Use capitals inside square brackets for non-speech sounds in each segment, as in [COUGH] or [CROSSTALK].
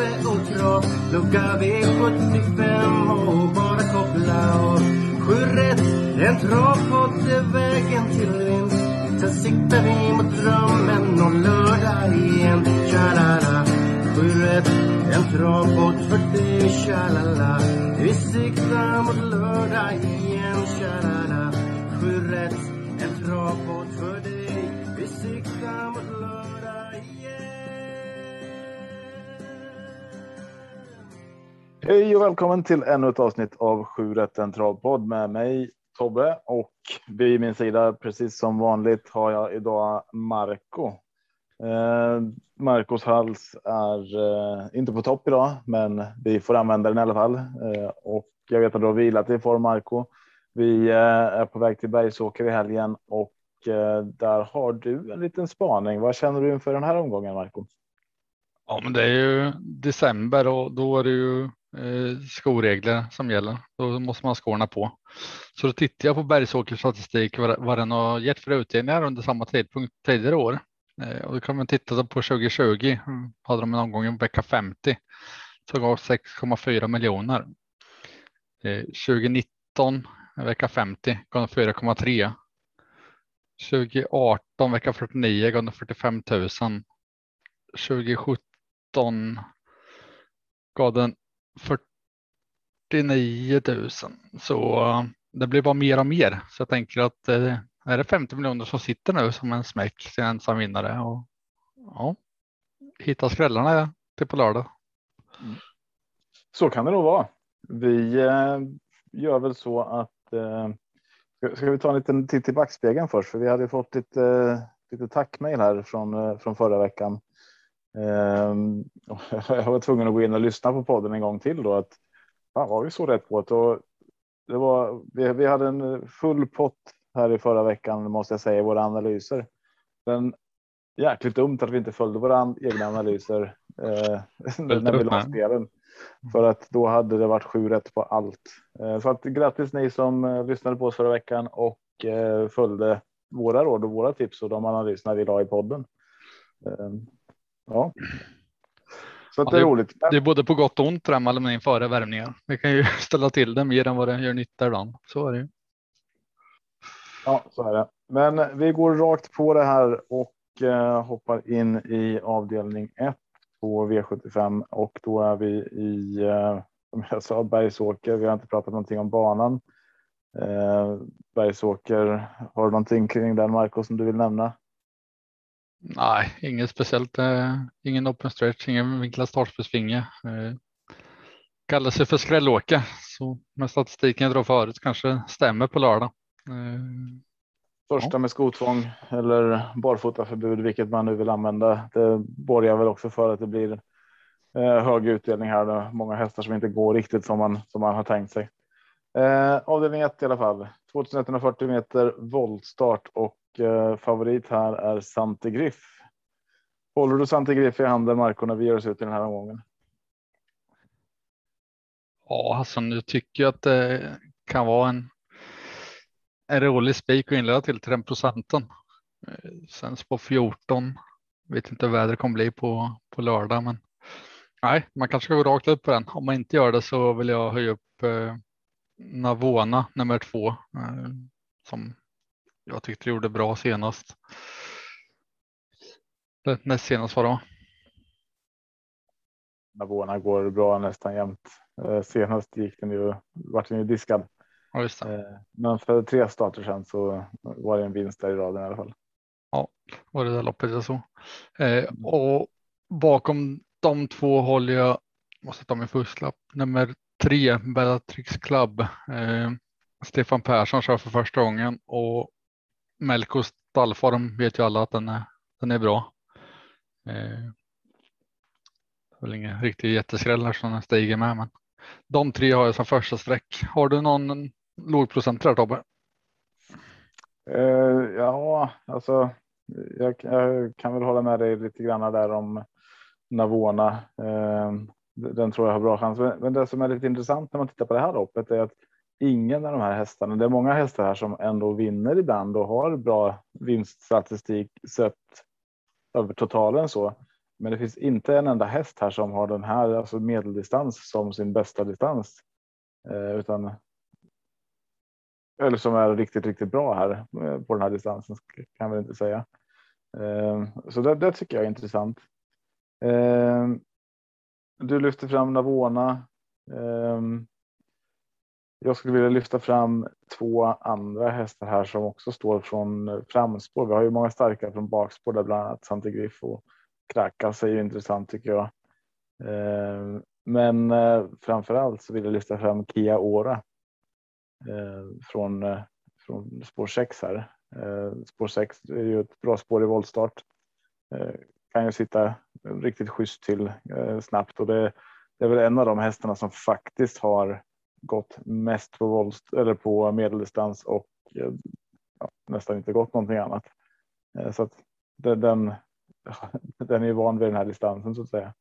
kaffe och Trav Lucka V75 och bara koppla av Sju rätt, en travpott är vägen till vinst. Sen siktar vi mot drömmen om lördag igen. Tja-la-la. Sju rätt, en travpott för dig Tja-la-la. Vi siktar mot lördag igen. Tja-la-la. Sju rätt, Hej och välkommen till ännu ett avsnitt av Sju rätten travpodd med mig Tobbe och vid min sida precis som vanligt har jag idag Marco. Eh, Marcos hals är eh, inte på topp idag, men vi får använda den i alla fall eh, och jag vet att du har vilat i form Marco. Vi eh, är på väg till Bergsåker i helgen och eh, där har du en liten spaning. Vad känner du inför den här omgången Marco? Ja, men det är ju december och då är det ju Eh, skoregler som gäller. Då måste man ha skorna på. Så då tittar jag på Bergsåkers statistik vad, den har gett för utdelningar under samma tidpunkt tidigare år. Eh, och då kan man titta på 2020. Hade de en omgång i vecka 50 så gav 6,4 miljoner. Eh, 2019 vecka 50 gav de 4,3. 2018 vecka 49 gav de 45 000. 2017 gav den 49 000. Så eh, det blir bara mer och mer. Så jag tänker att eh, är det 50 miljoner som sitter nu som en smäck till en ensam vinnare och ja, hitta skrällarna till på lördag. Mm. Så kan det nog vara. Vi eh, gör väl så att eh, ska, vi ta en liten titt i backspegeln först? För vi hade fått lite, lite tackmail här från, från förra veckan. Eh, [LAUGHS] jag var tvungen att gå in och lyssna på podden en gång till då. Att, fan, var vi så rätt på det? Och det var, vi, vi hade en full pott här i förra veckan måste jag säga i våra analyser. Men jäkligt dumt att vi inte följde våra egna analyser eh, [LAUGHS] när vi la spelen. För att då hade det varit sju rätt på allt. Eh, så att grattis ni som eh, lyssnade på oss förra veckan och eh, följde våra råd och våra tips och de analyserna vi la i podden. Ja. Så Ja, det är roligt. Det är både på gott och ont det med aluminium före värmningar. Det kan ju [LAUGHS] ställa till det mer än vad det gör nytta ibland. Så är det ju. Ja, så är det. Men vi går rakt på det här och eh, hoppar in i avdelning 1 på V75 och då är vi i, eh, som jag sa, Bergsåker. Vi har inte pratat någonting om banan. Eh, Bergsåker, har du någonting kring den Marco som du vill nämna? Nej, inget speciellt. Eh, ingen open stretch, ingen vinklad startspetsvinge. Eh, kallar sig för skrällåka, så med statistiken jag drar förut kanske stämmer på lördag. Eh, Första med skotvång eller barfotaförbud, vilket man nu vill använda. Det borgar väl också för att det blir hög utdelning här. Många hästar som inte går riktigt som man som man har tänkt sig. Eh, avdelning 1 i alla fall. 2140 meter voltstart och eh, favorit här är Sante Griff. Håller du Sante Griff i handen Marco när vi gör oss ut i den här omgången? Ja, alltså nu tycker jag att det kan vara en, en rolig spik att inleda till till den procenten. Eh, sen på 14. Vet inte hur vädret kommer bli på, på lördag, men nej, man kanske ska gå rakt upp på den. Om man inte gör det så vill jag höja upp eh, Navona nummer två eh, som jag tyckte gjorde bra senast. Näst senast var det va? Navona går bra nästan jämt. Eh, senast gick den ju, vart den ju diskad. Ja. Eh, men för tre starter sedan så var det en vinst där i raden i alla fall. var det där loppet jag såg. Eh, och bakom de två håller jag, måste ta min fusklapp, nummer tre, Bellatrix Club. Eh, Stefan Persson kör för första gången och Melkos stallform vet ju alla att den är, den är bra. Eh, väl ingen riktig jätteskräll här som stiger med, men de tre har jag som första streck. Har du någon låg procent där Tobbe? Uh, ja, alltså jag, jag, kan väl hålla med dig lite grann där om Navona. Uh, den tror jag har bra chans. Men det som är lite intressant när man tittar på det här loppet är att ingen av de här hästarna, det är många hästar här som ändå vinner ibland och har bra vinststatistik sett över totalen så. Men det finns inte en enda häst här som har den här alltså medeldistans som sin bästa distans. Eh, utan eller som är riktigt, riktigt bra här eh, på den här distansen kan vi inte säga. Eh, så det, det tycker jag är intressant. Eh, du lyfter fram Navona. Ehm, jag skulle vilja lyfta fram två andra hästar här som också står från framspår. Vi har ju många starka från bakspår där bland annat Santigriff och Krakas är ju intressant tycker jag. Ehm, men eh, framför allt så vill jag lyfta fram Kia Ora eh, från, eh, från spår 6 här. spår 6 är ju ett bra spår i voltstart kan ju sitta riktigt schysst till eh, snabbt och det, det, är väl en av de hästarna som faktiskt har gått mest på våld eller på medeldistans och eh, ja, nästan inte gått någonting annat. Eh, så att det, den, den [LAUGHS] är van vid den här distansen så att säga.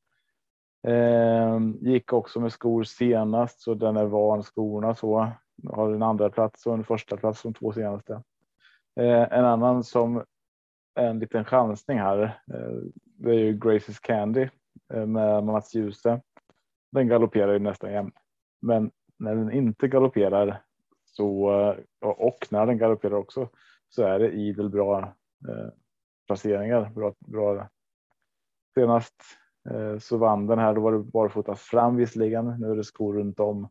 Eh, gick också med skor senast så den är van skorna så har en andra plats och en första plats som två senaste. Eh, en annan som en liten chansning här. Eh, det är ju Graces Candy eh, med Mats Djuse. Den galopperar ju nästan jämt, men när den inte galopperar så eh, och när den galopperar också så är det idel bra placeringar. Bra, bra. Senast så vann den här. Då var det barfota fram visserligen. Nu är det skor runt om.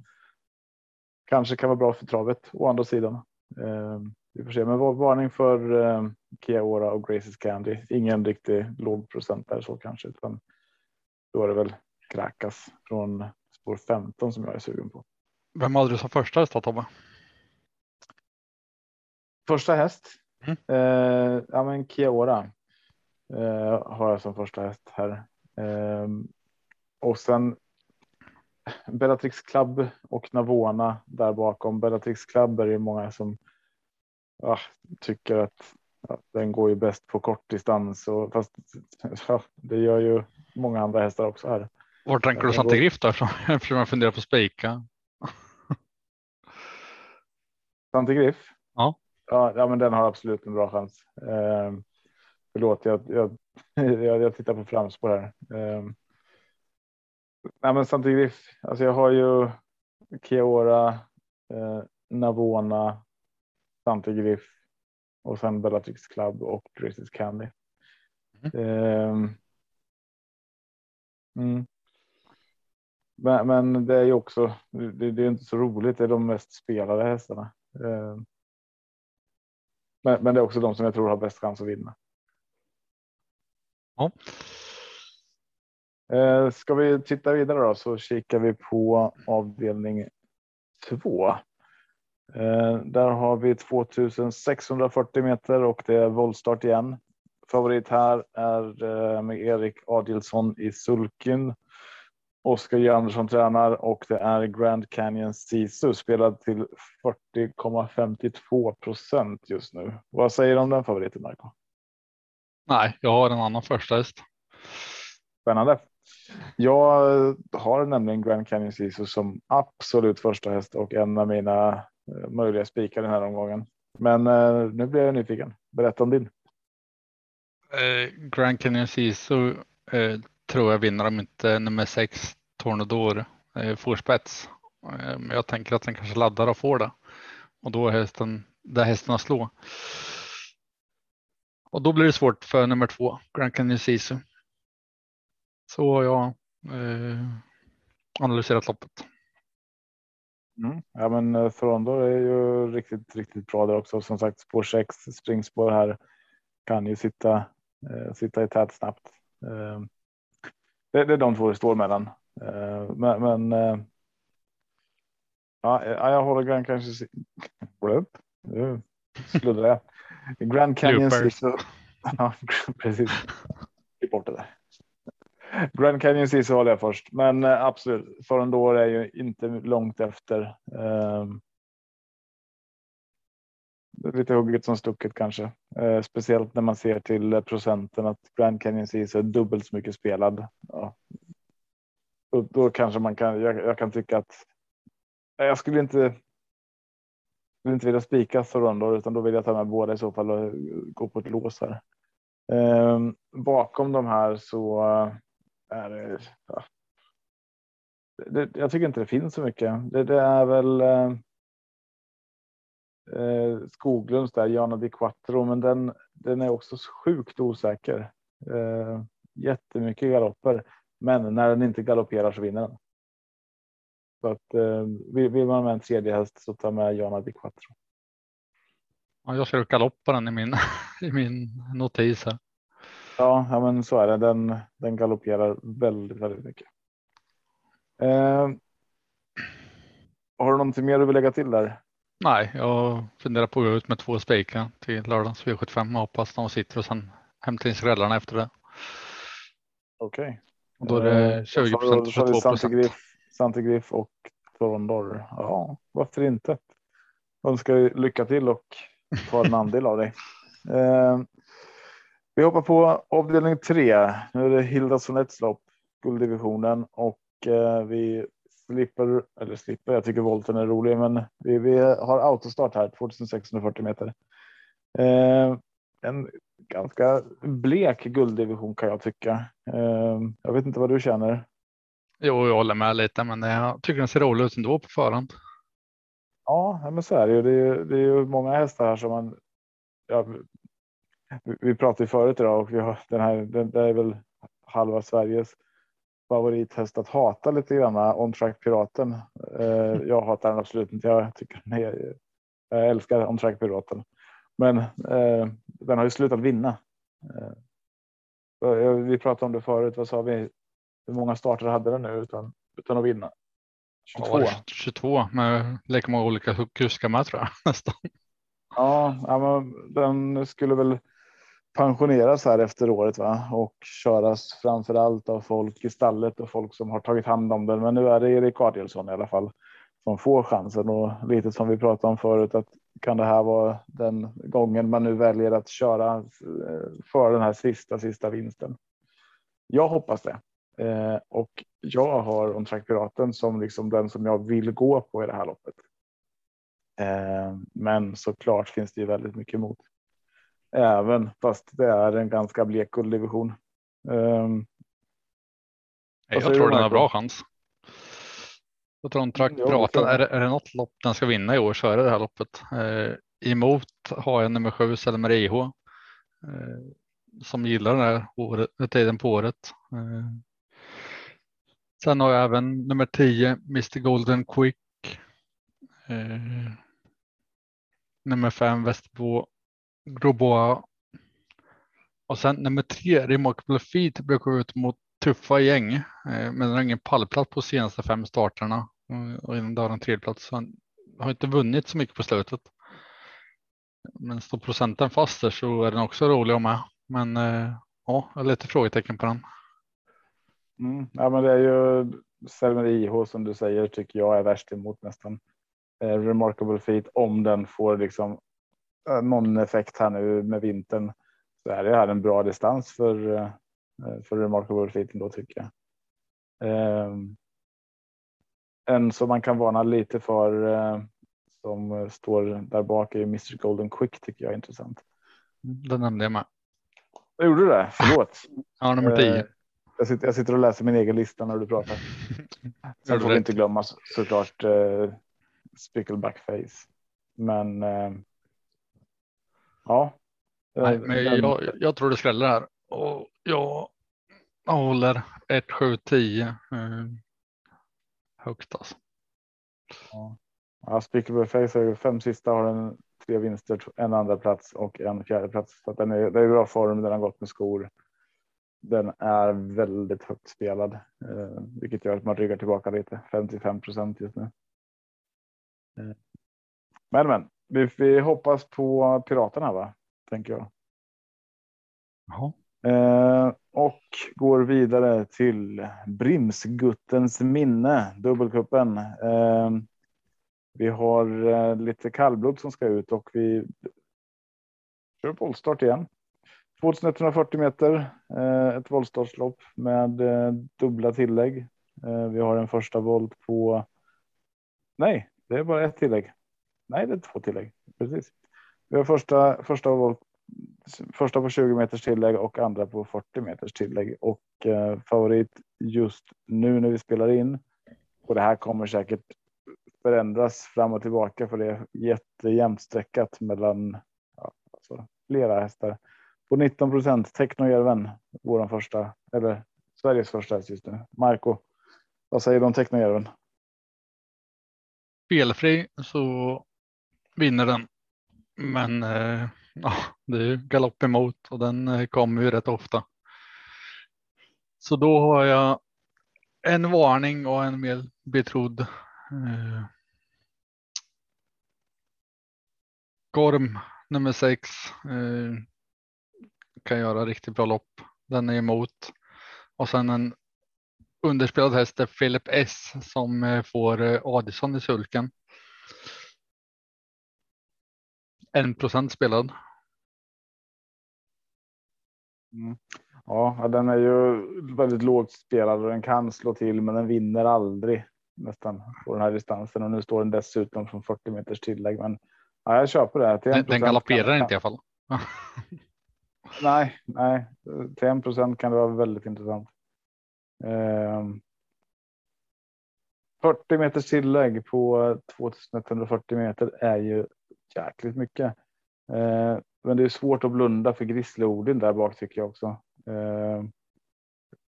Kanske kan vara bra för travet å andra sidan. Vi får se, men varning för eh, Kiaora och Graces Candy. Ingen riktig låg procent där så kanske, utan då är det väl Krakas från spår 15 som jag är sugen på. Vem hade du som första häst Tobbe? Första häst? Mm. Eh, ja, men Kiaora eh, har jag som första häst här. Eh, och sen Bellatrix Club och Navona där bakom. Bellatrix Club är det många som ja, tycker att ja, den går ju bäst på kortdistans och fast ja, det gör ju många andra hästar också här. Var tänker du Santa Griff då? [LAUGHS] Eftersom jag funderar på spika. Santa Griff? Ja. ja. Ja, men den har absolut en bra chans. Eh, förlåt, jag, jag, [LAUGHS] jag, jag tittar på framspår här. Eh, nej, men Santa Griff, alltså jag har ju Kiora, eh, Navona, Dante Griff och sen Bellatrix Club och Graces Candy. Mm. Eh, mm. Men, men, det är ju också, det, det, är inte så roligt. Det är de mest spelade hästarna. Eh, men, men, det är också de som jag tror har bäst chans att vinna. Ja. Eh, ska vi titta vidare då så kikar vi på avdelning två. Eh, där har vi 2640 meter och det är voltstart igen. Favorit här är eh, med Erik Adilsson i sulken. Oskar J Andersson tränar och det är Grand Canyon Sisu spelad till 40,52 procent just nu. Vad säger du om den favoriten Marco? Nej, jag har en annan första häst. Spännande. Jag har nämligen Grand Canyon Sisu som absolut första häst och en av mina Eh, Eh, möjliga spikar den här omgången. Men eh, nu blir jag nyfiken. Berätta om din. Eh, Grand Canyon Sisu eh, tror jag vinner om inte nummer sex Tornador eh, får spets. Eh, jag tänker att den kanske laddar och får det. Och då är hästen där hästen slå. Och då blir det svårt för nummer två Grand Canyon Sisu. Så har jag eh, analyserat loppet. Mm. Ja, men Frondor eh, är ju riktigt, riktigt bra där också. Som sagt, spår 6 springspår här kan ju sitta, eh, sitta i tät snabbt. Eh, det, det, är de två det står mellan. Eh, men, men eh, ja, jag håller Grand kanske. Nu sluddrar jag. Grand Canyon. [LAUGHS] ja, precis. Klipp bort det där. Grand Canyon Ceesay håller jag först, men eh, absolut. Door är ju inte långt efter. Um, lite hugget som stucket kanske, uh, speciellt när man ser till procenten att Grand Canyon Ceesay är dubbelt så mycket spelad. Ja. Och då kanske man kan. Jag, jag kan tycka att eh, jag skulle inte. Vill inte vilja spika Sorondor utan då vill jag ta med båda i så fall och gå på ett lås här. Um, bakom de här så eh, är ja. det, jag tycker inte det finns så mycket. Det, det är väl eh, eh, Skoglunds där, Jana Di Quattro, men den, den är också sjukt osäker. Eh, jättemycket galopper, men när den inte galopperar så vinner den. Så att eh, vill man med en tredje häst så ta med Jana Di Quattro. Ja, jag ser galopparen i min, [LAUGHS] i min notis här. Ja, ja, men så är det. Den, den galopperar väldigt, väldigt mycket. Eh, har du någonting mer du vill lägga till där? Nej, jag funderar på att gå ut med två spikar till lördagens V75 och hoppas de sitter och sen hämta in skrällarna efter det. Okej. Okay. Och då är det 20 procent och 22 procent. Santigriff och Torondor. Ja, varför inte? Önskar lycka till och ta en andel av dig. [LAUGHS] Eh, vi hoppar på avdelning tre. Nu är det Hilda Sonets lopp, gulddivisionen och eh, vi slipper, eller slipper, jag tycker volten är rolig, men vi, vi har autostart här, 2640 meter. Eh, en ganska blek gulddivision kan jag tycka. Eh, jag vet inte vad du känner. Jo, jag håller med lite, men jag tycker den ser rolig ut ändå på förhand. Ja, men så är det ju. Det är ju, det är ju många hästar här som man ja, vi pratade förut idag och vi har den här. Den, det är väl halva Sveriges favorithäst att hata lite grann. On track piraten. Eh, [LAUGHS] jag hatar den absolut inte. Jag tycker den är, jag älskar on track piraten, men eh, den har ju slutat vinna. Eh, vi pratade om det förut. Vad sa vi? Hur många starter hade den nu utan utan att vinna? 22. Ja, 22 med lika många olika kuskar med tror jag [LAUGHS] nästan. Ja, ja men den skulle väl pensioneras här efter året va? och köras framför allt av folk i stallet och folk som har tagit hand om den. Men nu är det Erik Adielsson i alla fall som får chansen och lite som vi pratade om förut att kan det här vara den gången man nu väljer att köra eh, för den här sista sista vinsten? Jag hoppas det eh, och jag har On Track Piraten som liksom den som jag vill gå på i det här loppet. Eh, men såklart finns det ju väldigt mycket emot även fast det är en ganska blek gulddivision. Um, jag tror den har bra chans. Jag tror Track Piraten, är, är det något lopp den ska vinna i år så är det det här loppet. Eh, emot har jag nummer sju Selmer IH eh, som gillar den här året, tiden på året. Eh, sen har jag även nummer 10 Mr Golden Quick. Eh, nummer 5 Västerbo Groboa. Och sen nummer tre, Remarkable Feet, brukar gå ut mot tuffa gäng, eh, men den har ingen pallplats på senaste fem starterna eh, och innan det har en tredjeplats. Så han har inte vunnit så mycket på slutet. Men står procenten fast där så är den också rolig att med. Men eh, ja, jag har lite frågetecken på den. Mm, ja, men det är ju Selmer IH som du säger tycker jag är värst emot nästan. Eh, remarkable feat om den får liksom någon effekt här nu med vintern så är det här en bra distans för eh, för remarkable feeten då tycker jag. Um, en som man kan varna lite för uh, som står där bak är Mr Golden Quick tycker jag är intressant. Den nämnde jag med. Jag gjorde det? Förlåt. [LAUGHS] ja, nummer 10. Uh, jag, sitter, jag sitter och läser min egen lista när du pratar. [LAUGHS] Sen får vi inte glömma såklart uh, Spickleback Face. Men Ja. Nej, men jag, jag tror det skräller här och jag håller 1, 7, 10 högt alltså. Ja, ja är fem sista har en tre vinster, en andra plats och en fjärde plats. Så den är, det är bra form. Den har gått med skor. Den är väldigt högt spelad, eh, vilket gör att man ryggar tillbaka lite. 55 procent just nu. Eh. Men men vi, vi hoppas på piraterna va? Tänker jag. Jaha. Eh, och går vidare till Brimsguttens minne, dubbelkuppen. Eh, vi har eh, lite kallblod som ska ut och vi kör voltstart igen. 2140 meter, eh, ett voltstartslopp med eh, dubbla tillägg. Eh, vi har en första volt på. Nej, det är bara ett tillägg. Nej, det är två tillägg. Precis. Vi har första första volt första på 20 meters tillägg och andra på 40 meters tillägg och eh, favorit just nu när vi spelar in. Och det här kommer säkert förändras fram och tillbaka för det är jättejämnt streckat mellan ja, alltså, flera hästar. På 19 procent Technojärven, vår första eller Sveriges första häst just nu. Marco, vad säger du om Technojärven? Felfri så vinner den. Men eh, ja, det är ju galopp emot och den eh, kommer ju rätt ofta. Så då har jag en varning och en mer betrodd eh, Gorm nummer sex eh, kan göra riktigt bra lopp. Den är emot och sen en underspelad häst är Philip S som eh, får eh, Adison i sulken. En procent spelad. Mm. Ja, den är ju väldigt lågt spelad och den kan slå till, men den vinner aldrig nästan på den här distansen och nu står den dessutom från 40 meters tillägg. Men ja, jag köper det. Till den, den galopperar inte i alla fall. [LAUGHS] nej, nej, till en procent kan det vara väldigt intressant. Eh, 40 meters tillägg på 2140 meter är ju jäkligt mycket. Eh, men det är svårt att blunda för Grizzly-Odin där bak tycker jag också. Eh,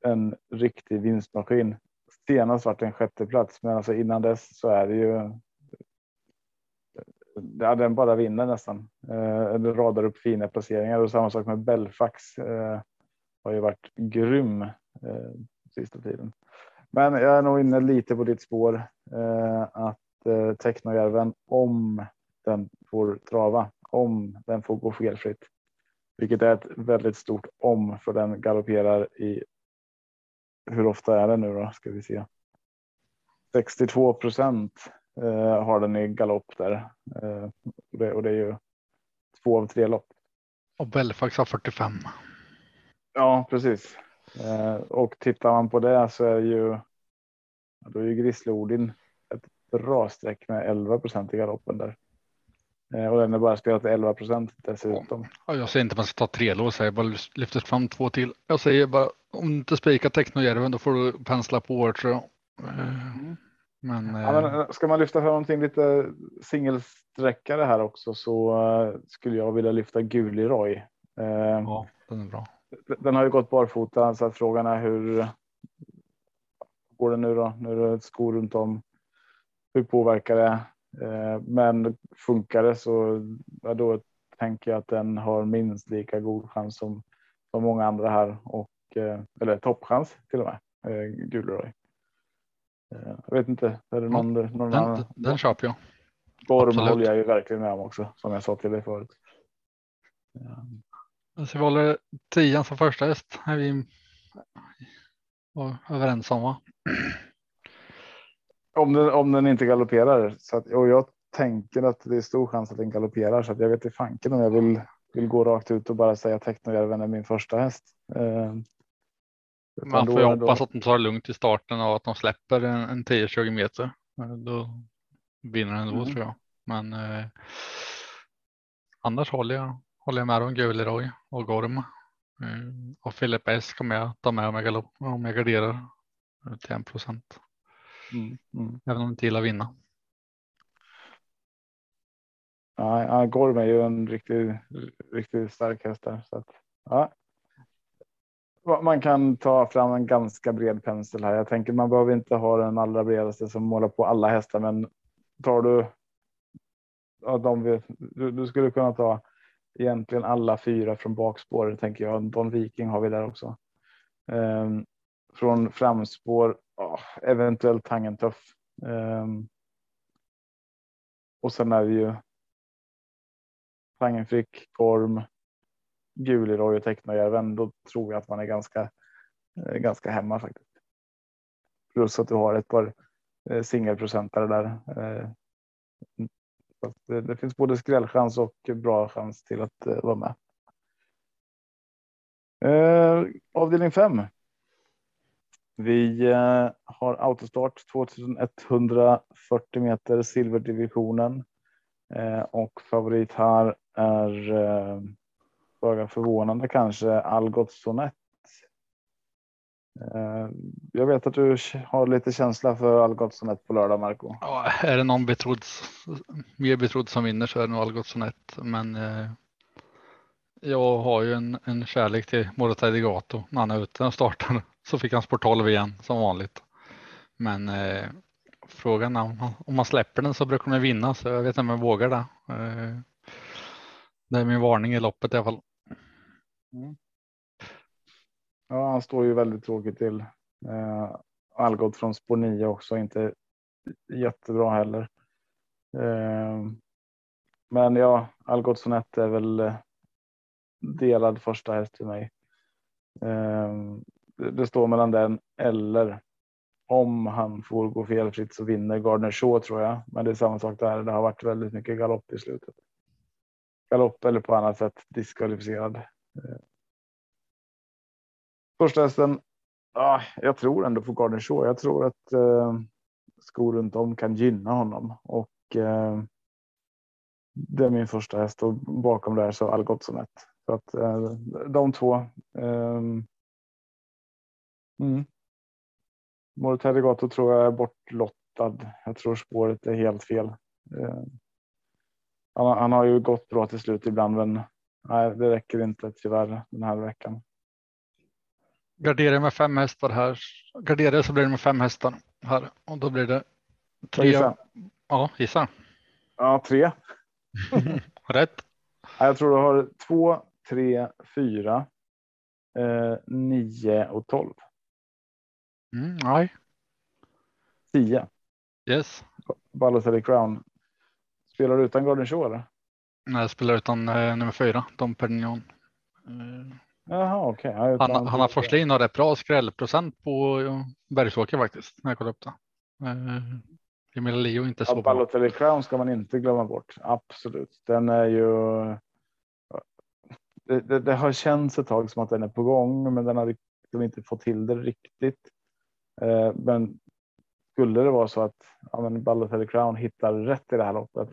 en riktig vinstmaskin. Senast vart det en sjätteplats, men alltså innan dess så är det ju. Ja, den bara vinner nästan. Eh, den radar upp fina placeringar och samma sak med Belfax. Eh, har ju varit grym eh, sista tiden. Men jag är nog inne lite på ditt spår eh, att eh, Technojärven om den får trava om den får gå felfritt. Vilket är ett väldigt stort om för den galopperar i. Hur ofta är det nu då? Ska vi se. 62 procent eh, har den i galopp där eh, och, det, och det är ju två av tre lopp. Och Belfax har 45. Ja, precis. Eh, och tittar man på det så är ju. Då är ju Grizzly Odin ett bra streck med 11 procent i galoppen där. Eh, och den är bara spelat 11 procent dessutom. Ja, jag säger inte att man ska ta tre lås, jag bara lyfter fram två till. Jag säger bara om du inte spikar Technojärven då får du pensla på tror jag. Mm. Men, ja, men, eh, ska man lyfta fram någonting lite singelsträckare här också så uh, skulle jag vilja lyfta Guliroy. Uh, ja, den är bra. Den har ju gått barfota så att frågan är hur går det nu då? Nu är det skor runt om. Hur påverkar det? Eh, men funkar det så ja, då tänker jag att den har minst lika god chans som, som många andra här och eh, eller toppchans till och med. Eh, Gulroy. Jag vet inte. Är det någon, ja, någon den, annan? Den köper jag. Gorm håller jag ju verkligen med om också som jag sa till dig förut. Så vi håller tian som första häst är vi överens om va? Om den, om den inte galopperar. Så att, och jag tänker att det är stor chans att den galopperar så att jag vet inte fanken om jag vill, vill gå rakt ut och bara säga Technojärven är min första häst. Eh, Man får ju hoppas att de tar det lugnt i starten och att de släpper en, en 10-20 meter. Då vinner den ändå mm. tror jag. Men eh, annars håller jag, håller jag med om Guleroy och Gorm. Mm. Och Filip S kommer jag ta med om jag, om jag garderar till en procent. Mm, mm. Även om inte gillar vinna. Ja, Gorm är ju en riktigt, riktigt stark häst där. Så att, ja. Man kan ta fram en ganska bred pensel här. Jag tänker man behöver inte ha den allra bredaste som målar på alla hästar, men tar du. Ja, de du, du skulle kunna ta egentligen alla fyra från bakspår tänker jag. Don Viking har vi där också. Um, från framspår Ja, eventuellt Tangentuff. Um, ehm, och sen är det ju Tangenfrick, Gorm, Guliroy och Technojärven, då tror jag att man är ganska, eh, ganska hemma faktiskt. Plus att du har ett par eh, singelprocentare där. Eh, det, det, finns både skrällchans och bra chans till att vara med. avdelning 5. Vi eh, har autostart 2140 meter silverdivisionen eh, och favorit här är eh, föga förvånande kanske Algot Sonett. Jag vet att du har lite känsla för Algot Sonett på lördag, Marco. Ja, är det någon betrodd, mer betrodd som vinner så är det nog Algot Sonett. Men eh, jag har ju en, en kärlek till Morata Degato när han är ute och startar. Så fick han spår 12 igen som vanligt. Men eh, frågan är om, om man släpper den så brukar man vinna så jag vet inte om jag vågar det. Eh, det är min varning i loppet i alla fall. Mm. Ja, han står ju väldigt tråkigt till. Eh, Algot från spår 9 också, inte jättebra heller. Eh, men ja, Algot Sonett är väl eh, delad första häst för mig. Eh, det står mellan den eller om han får gå felfritt så vinner Gardner Shaw tror jag. Men det är samma sak där. Det har varit väldigt mycket galopp i slutet. Galopp eller på annat sätt diskvalificerad. Eh. Första hästen. Ah, jag tror ändå på Garden Show. Jag tror att eh, skor runt om kan gynna honom och eh, det är min första häst och bakom där så Algotsson som ett. Så att eh, de två. Eh, mm. Mortelligato tror jag är bortlottad. Jag tror spåret är helt fel. Eh, han, han, har ju gått bra till slut ibland, men nej, det räcker inte tyvärr den här veckan. Garderar med fem hästar här. Garderar så blir det med fem hästar här och då blir det tre. Gissa. Ja, gissa. Ja, tre. [LAUGHS] Rätt. Jag tror du har två, tre, fyra, eh, nio och tolv. Mm, nej. Tio. Yes. Balotelli Crown. Spelar du utan Garden Show eller? Nej, jag spelar utan eh, nummer fyra, Dom Perignon. Eh, Jaha, okej. Okay. Han, han har Forslin har rätt bra skrällprocent på Bergsåker faktiskt. När jag kollar upp det. Uh, Emilia Leo inte så ja, bra. Balotelli Crown ska man inte glömma bort. Absolut. Den är ju. Det, det, det, har känts ett tag som att den är på gång, men den har liksom inte fått till det riktigt. Uh, men skulle det vara så att ja, Balotelli Crown hittar rätt i det här loppet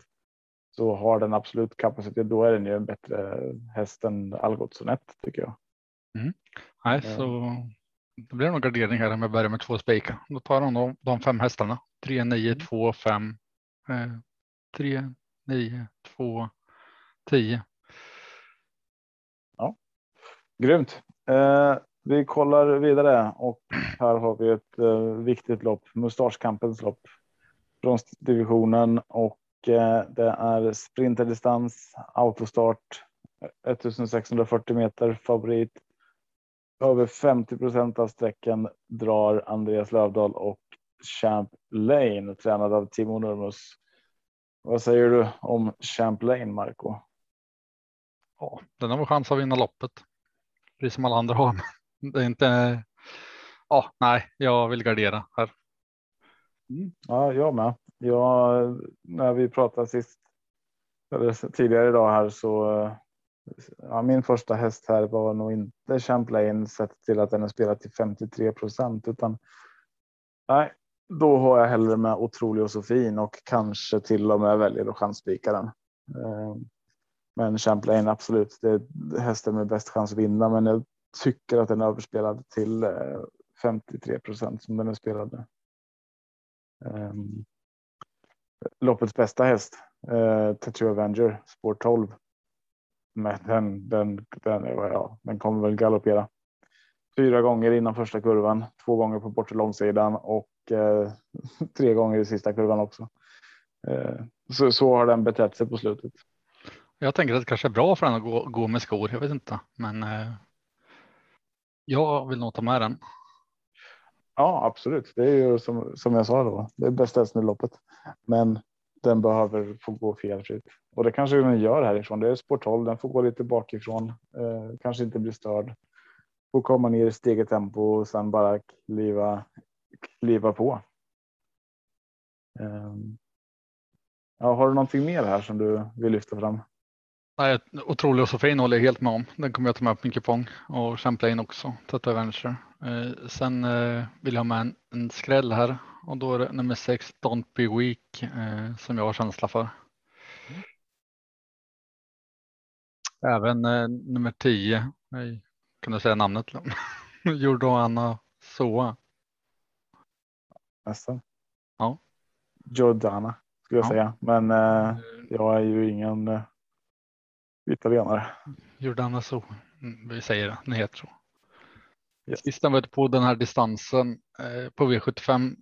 så har den absolut kapacitet. Då är den ju en bättre häst än Algotsson 1 tycker jag. Mm. Nej, så det blir nog gardering här om jag börjar med två spikar. Då tar de de, de fem hästarna. 3, 9, 2, 5, 3, 9, 2, 10. Ja, grymt. Eh, vi kollar vidare och här har vi ett eh, viktigt lopp, Mustaschkampens lopp från divisionen och eh, det är sprinterdistans, autostart, eh, 1640 meter favorit över 50 procent av sträckan drar Andreas Lövdahl och Champ Lane tränad av Timo Nurmos. Vad säger du om Champ Lane, Marco? Ja, den har väl chans att vinna loppet. Precis som alla andra har. Det är inte. Ja, nej, jag vill gardera här. Mm. Ja, jag med. Jag, när vi pratade sist eller tidigare idag här så eh, Ja, min första häst här var nog inte Champlain sett till att den är spelat till 53 procent utan. Nej, då har jag hellre med otrolig och så fin och kanske till och med väljer att chansspika den. Eh, men Champlain absolut, det är hästen med bäst chans att vinna, men jag tycker att den är överspelad till eh, 53 procent som den är spelad. Um, loppets bästa häst, eh, uh, Tattoo Avenger, spår 12. Men den, den, den, ja, den kommer väl galoppera. Fyra gånger innan första kurvan, två gånger på bortre långsidan och eh, [LAUGHS] tre gånger i sista kurvan också. Så, så har den betett sig på slutet. Jag tänker att det kanske är bra för den att gå, gå med skor. Jag vet inte, men jag vill nog ta med den. Ja, absolut. Det är ju som, som jag sa då. Det är bästa hästen i loppet. Men den behöver få gå felfritt typ. och det kanske den gör härifrån. Det är sport 12. Den får gå lite bakifrån, eh, kanske inte bli störd. Får komma ner i steget tempo och sen bara kliva, kliva på. Eh, ja, har du någonting mer här som du vill lyfta fram? Nej, otrolig och så fin håller jag helt med om. Den kommer jag ta med på min kupong och Champlain också. Tata Venture. Eh, sen eh, vill jag ha med en, en skräll här och då är det nummer sex Don't Be Weak eh, som jag har känsla för. Även eh, nummer tio. Kan du säga namnet? [LAUGHS] Jordana Soa. Nästan. Ja. Jordana skulle jag ja. säga, men eh, eh, jag är ju ingen italienare. Jordana Soa. Mm, vi säger det, den heter så. Yes. Sist var på den här distansen eh, på V75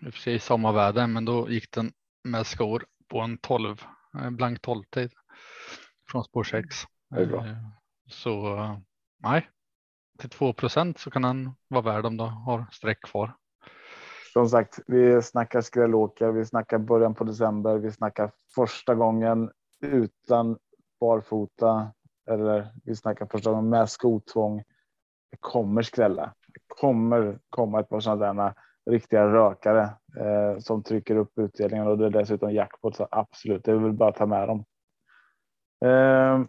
i och för sig samma väder, men då gick den med skor på en 12, blank 12 tid från spår 6. Det är bra. Så nej, till 2% så kan den vara värd om du har streck kvar. Som sagt, vi snackar skrällåkare, vi snackar början på december, vi snackar första gången utan barfota eller vi snackar första gången med skotvång. Det kommer skrälla. Det kommer komma ett par sådana riktiga rökare eh, som trycker upp utdelningen och det är dessutom jackpot. Så absolut, det är väl bara att ta med dem. Eh,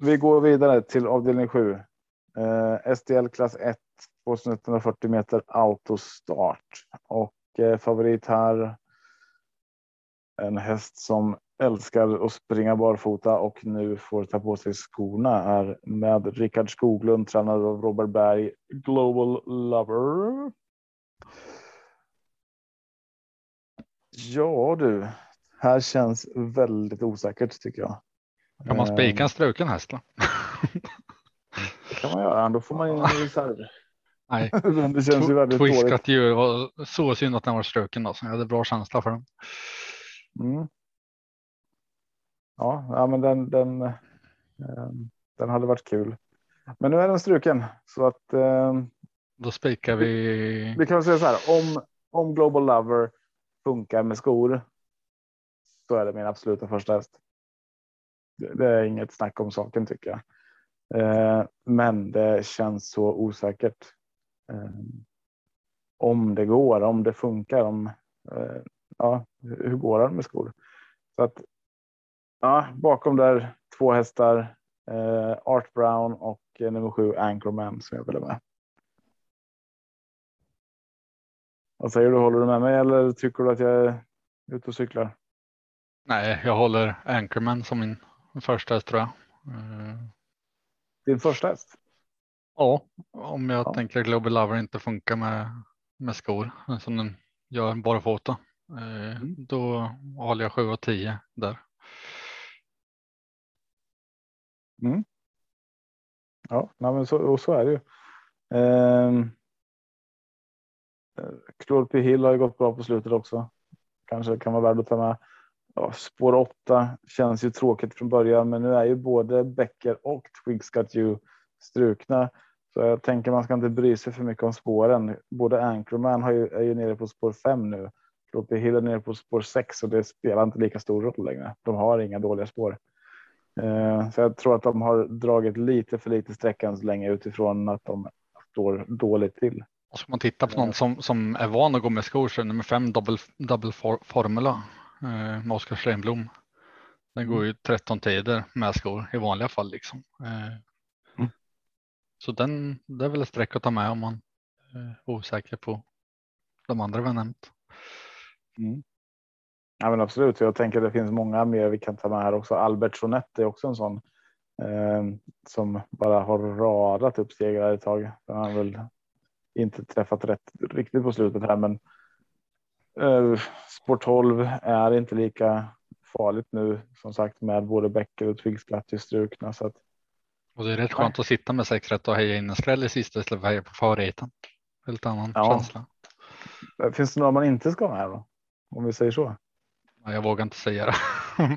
vi går vidare till avdelning 7. Eh, STL klass 1 2140 meter autostart och eh, favorit här. En häst som älskar att springa barfota och nu får ta på sig skorna är med Rickard Skoglund, tränad av Robert Berg, Global Lover. Ja du, här känns väldigt osäkert tycker jag. Kan man spika en struken häst? Det kan man göra, då får man ju en reserv. Nej, [LAUGHS] det känns ju väldigt dåligt. ju var så synd att den var struken då, så jag hade bra känsla för den. Mm. Ja, ja, men den, den, eh, den hade varit kul. Men nu är den struken så att. Eh, då spikar vi. Vi kan säga så här om om Global Lover funkar med skor. Så är det min absoluta första häst. Det, det är inget snack om saken tycker jag. Eh, men det känns så osäkert. Eh, om det går, om det funkar, om eh, ja, hur går det med skor? Så att ja, bakom där två hästar, Art Brown och nummer sju Anchorman som jag vill ha med. Vad säger du? Håller du med mig eller tycker du att jag är ute och cyklar? Nej, jag håller Anchorman som min första häst tror jag. Din första häst? Ja, om jag ja. tänker att Global Lover inte funkar med, med skor som den gör bara foto. Eh, mm. Då håller jag 7 och 10 där. Mm. Ja, nej, men så, och så är det ju. Ehm, eh, Claude P. Hill har ju gått bra på slutet också. Kanske kan vara värd att ta med. Ja, spår 8 känns ju tråkigt från början, men nu är ju både Becker och Twigs Got You strukna. Så jag tänker man ska inte bry sig för mycket om spåren. Både Anchorman har ju, är ju nere på spår 5 nu. Floppy Hill är nere på spår 6 och det spelar inte lika stor roll längre. De har inga dåliga spår. Eh, så jag tror att de har dragit lite för lite sträckan så länge utifrån att de står dåligt till. Och ska man titta på någon som, som är van att gå med skor så är nummer fem double, double for, formula eh, med Oskar Stenblom. Den går ju 13 tider med skor i vanliga fall liksom. Eh, så den, det är väl ett streck att ta med om man är osäker på de andra vi har nämnt. Mm. Ja, men absolut. Jag tänker att det finns många mer vi kan ta med här också. Albert Sonette är också en sån eh, som bara har radat upp segrar ett tag. Han har väl inte träffat rätt riktigt på slutet här, men eh, Sport 12 är inte lika farligt nu som sagt med både Becker och Twigsplatt strukna så att och det är rätt skönt att sitta med sex rätt och heja in en skräll i sista istället för att heja på favoriten. Helt annan ja. känsla. Finns det några man inte ska ha med då? Om vi säger så. Jag vågar inte säga det,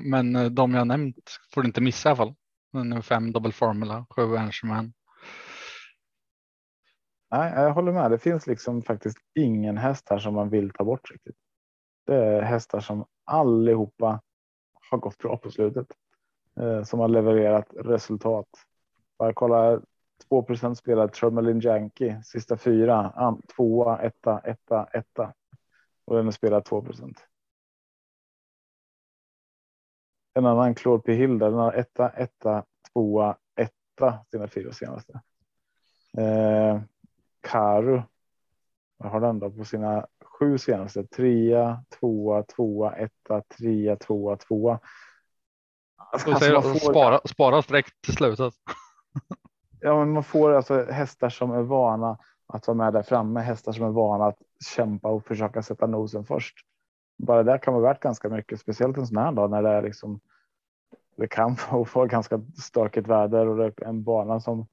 [LAUGHS] men eh, de jag nämnt får du inte missa i alla fall. Nummer fem Double Formula, sju Angerman. Nej, jag håller med. Det finns liksom faktiskt ingen häst här som man vill ta bort riktigt. Det är hästar som allihopa har gått bra på slutet. Eh, som har levererat resultat. Bara kolla 2 spelad Trummelin Janky sista fyra. Tvåa, etta, etta, etta. Och den är spelad 2 en annan Claude P. Hill där den har etta, etta, tvåa, etta sina fyra senaste. Eh, Karu. Vad har den då på sina sju senaste? Trea, tvåa, tvåa, etta, trea, tvåa, tvåa. Alltså, säger, får... spara, spara streck till slutet. ja, men man får alltså hästar som är vana att vara med där framme. Hästar som är vana att kämpa och försöka sätta nosen först. Bara det kan vara värt ganska mycket, speciellt en sån här dag när det är liksom. Det kan [LAUGHS] vara ganska stökigt väder och det är en bana som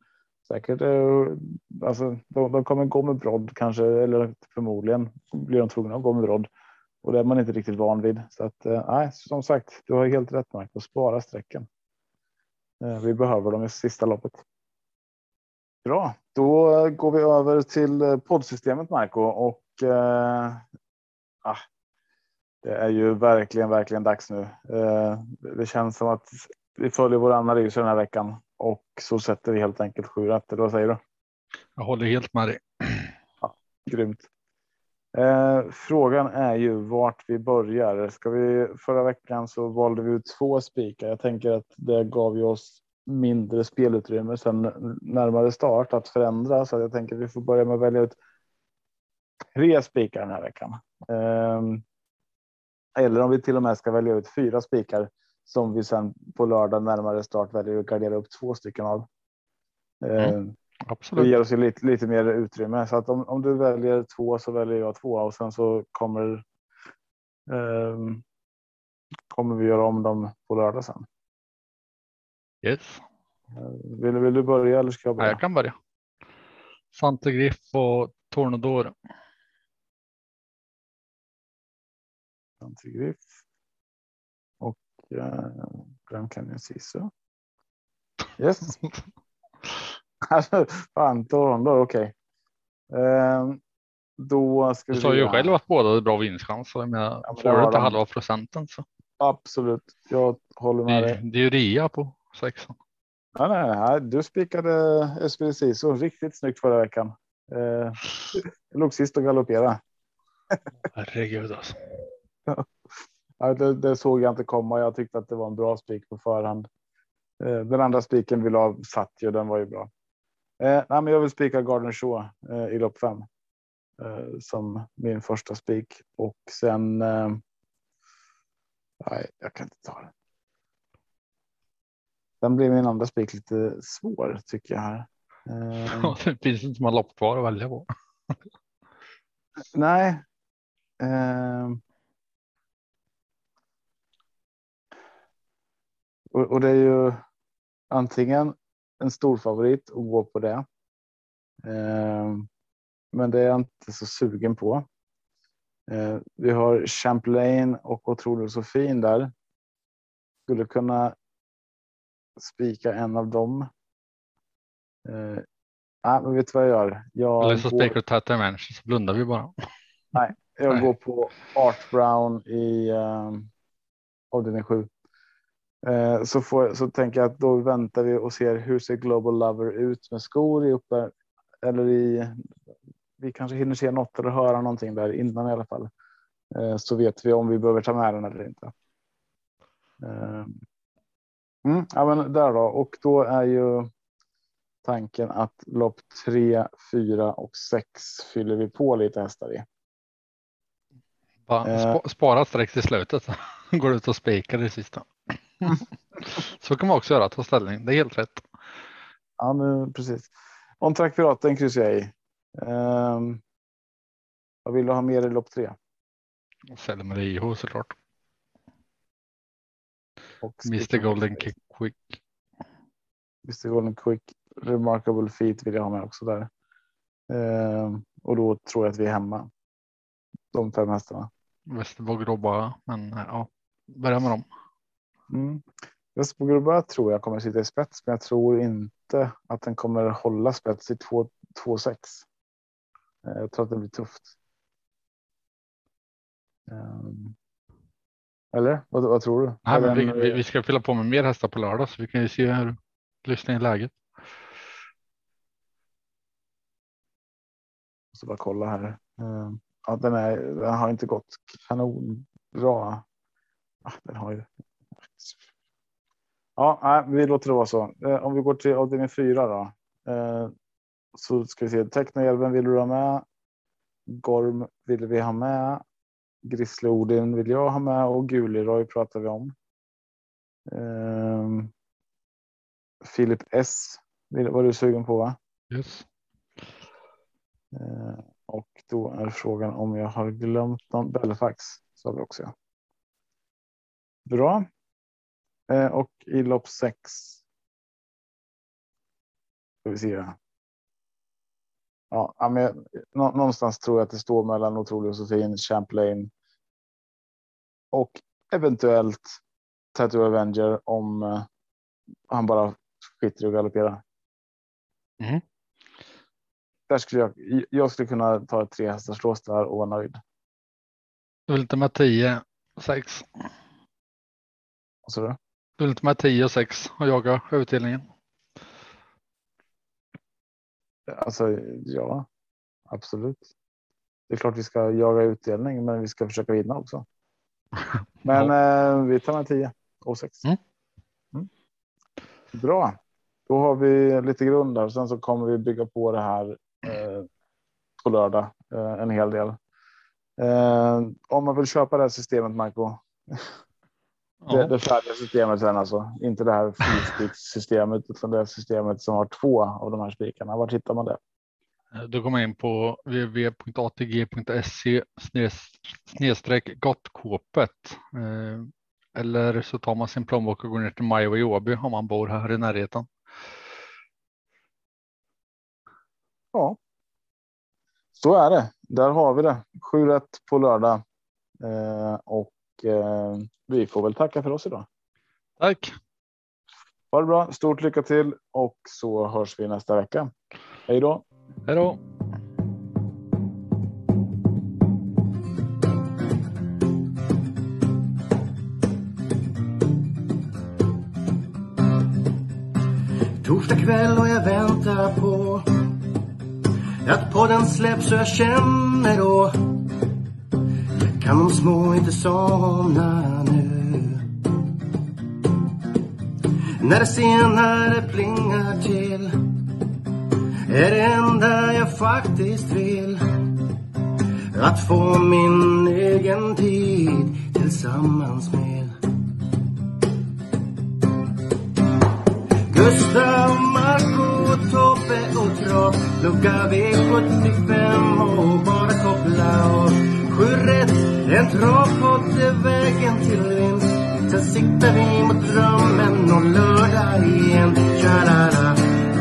säkert. Eh, alltså, de, de kommer gå med brodd kanske, eller förmodligen blir de tvungna att gå med brodd och det är man inte riktigt van vid. Så att eh, nej, som sagt, du har helt rätt Mark att spara strecken. Eh, vi behöver dem i sista loppet. Bra, då går vi över till eh, poddsystemet Marco och eh, ah, det är ju verkligen, verkligen dags nu. Eh, det känns som att vi följer vår analys den här veckan och så sätter vi helt enkelt sju rätt. Vad säger du? Jag håller helt med dig. Ja, grymt. Eh, frågan är ju vart vi börjar. Ska vi förra veckan så valde vi ut två spikar. Jag tänker att det gav ju oss mindre spelutrymme sen närmare start att förändra så jag tänker att vi får börja med att välja ut tre spikar den här veckan. Eh, eller om vi till och med ska välja ut fyra spikar som vi sen på lördag närmare start väljer att gardera upp två stycken av. Mm. Ehm, Absolut. Det ger oss lite, lite mer utrymme så att om, om du väljer två så väljer jag två och sen så kommer. Eh, kommer vi göra om dem på lördag sen. Yes. Vill, vill du börja eller ska jag börja? Ja, jag kan börja. Santegriff och Tornador. Santegriff. Och eh, Grand Canyon Sisu. Yes. [LAUGHS] Fan, Toronto, okej. Okay. Eh, då ska du sa ju själv att båda hade bra vinstchans. Jag menar, ja, får du inte halva procenten så. Absolut, jag håller med dig. Det är ju rea på sexan. Ja, nej, nej, du spikade SPC så riktigt snyggt förra veckan. Eh, jag låg sist och galopperade. Herregud alltså. Det, det, såg jag inte komma. Jag tyckte att det var en bra spik på förhand. Eh, den andra spiken vi la satt ju. Den var ju bra. Eh, nej, men jag vill spika Garden Show eh, i lopp fem eh, som min första spik och sen. Nej, jag kan inte ta den. Sen blir min andra spik lite svår tycker jag här. [LAUGHS] Det finns inte många lopp kvar att välja på. [LAUGHS] nej. Och, och, det är ju antingen en stor favorit och gå på det. Eh, men det är jag inte så sugen på. Eh, vi har Champlain och Otroligt så fin där. Skulle kunna spika en av dem. Eh, nej, men vet du vad jag gör? Jag Eller så går... spikar du Tata Mansion så blundar vi bara. Nej, jag nej. går på Art Brown i um, avdelning 7. Eh, så, får, så tänker jag att då väntar vi och ser hur ser Global Lover ut med skor i uppe eller i. Vi kanske hinner se något eller höra någonting där innan i alla fall. Eh, så vet vi om vi behöver ta med den eller inte. Eh, mm, ja, men där då och då är ju tanken att lopp 3, 4 och 6 fyller vi på lite hästar i. Spara streck till slutet. [LAUGHS] Går ut och spikar det sista. Så kan man också göra, ta ställning. Det är helt rätt. Ja, men precis. On track piraten kryssar jag i. Um, vad vill du ha mer i lopp tre? Selmer IH såklart. Och Mr Golden Quick. Mr Golden Quick. Remarkable feet vill jag ha med också där. Um, och då tror jag att vi är hemma. De fem hästarna. Västerbo Grobba, men ja, börja med dem. Mm. Västerbo tror jag kommer sitta i spets, men jag tror inte att den kommer hålla spets i 2-6. Eh, jag tror att det blir tufft. Um, eller vad, vad, tror du? Nej, men vi, vi, vi, ska fylla på med mer hästar på lördag så vi kan ju se hur lyssna i läget. Måste bara kolla här. Um, ja, den, är, den har inte gått kanonbra. Ah, den har ju. Ja, nej, vi låter det vara så. Eh, om vi går till avdelning fyra då. Eh, så ska vi se. Tecknahjälmen vill du ha med. Gorm vill vi ha med. Grizzly Odin vill jag ha med och Guliroy pratar vi om. Um, Philip S var du sugen på va? Yes. Uh, och då är frågan om jag har glömt någon. Belfax sa vi också. Bra. Uh, och i lopp sex. Ska vi se. Ja, men någonstans tror jag att det står mellan Otrolig Josefin, Champlain och eventuellt Tattoo Avenger om uh, han bara skiter i att galoppera. Mm. Där skulle jag, jag skulle kunna ta ett tre hästars där och vara nöjd. Du vill inte med 10 6. Vad sa du? Inte med 10 och 6 och jaga utdelningen? Alltså, ja, absolut. Det är klart vi ska jaga utdelning, men vi ska försöka vinna också. [LAUGHS] Men ja. eh, vi tar med 10 och 6. Mm. Mm. Bra. Då har vi lite grund där. Sen så kommer vi bygga på det här eh, på lördag eh, en hel del. Eh, om man vill köpa det här systemet, Marco. [LAUGHS] Ja. Det, det färdiga systemet sen alltså, inte det här fyrspikssystemet utan det systemet som har två av de här spikarna. Var hittar man det? Då går man in på www.atg.se snedstreck gottkåpet. Eh, eller så tar man sin plånbok och går ner till Majo i Åby om man bor här i närheten. Ja, så är det. Där har vi det. 7 rätt på lördag. Eh, och eh, vi får väl tacka för oss idag. Tack. Ha det bra. Stort lycka till och så hörs vi nästa vecka. Hej då. Hej då. Torsdag kväll och jag väntar på att podden släpps så jag känner då kan de små inte somna nu. När det senare plingar till är det enda jag faktiskt vill. Att få min egen tid tillsammans med. Gustav, Marco, Tobbe och Trav Lucka V75 och bara koppla av sju rätt. En travpodd är vägen till vinst. Sen siktar vi mot drömmen om lördag igen. tja la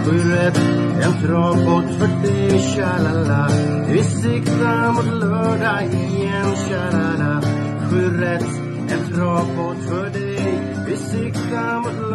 Sju rätt. En travpodd för dig. tja la Vi siktar mot lördag igen. tja la Sju rätt. En travpodd för dig. Vi siktar mot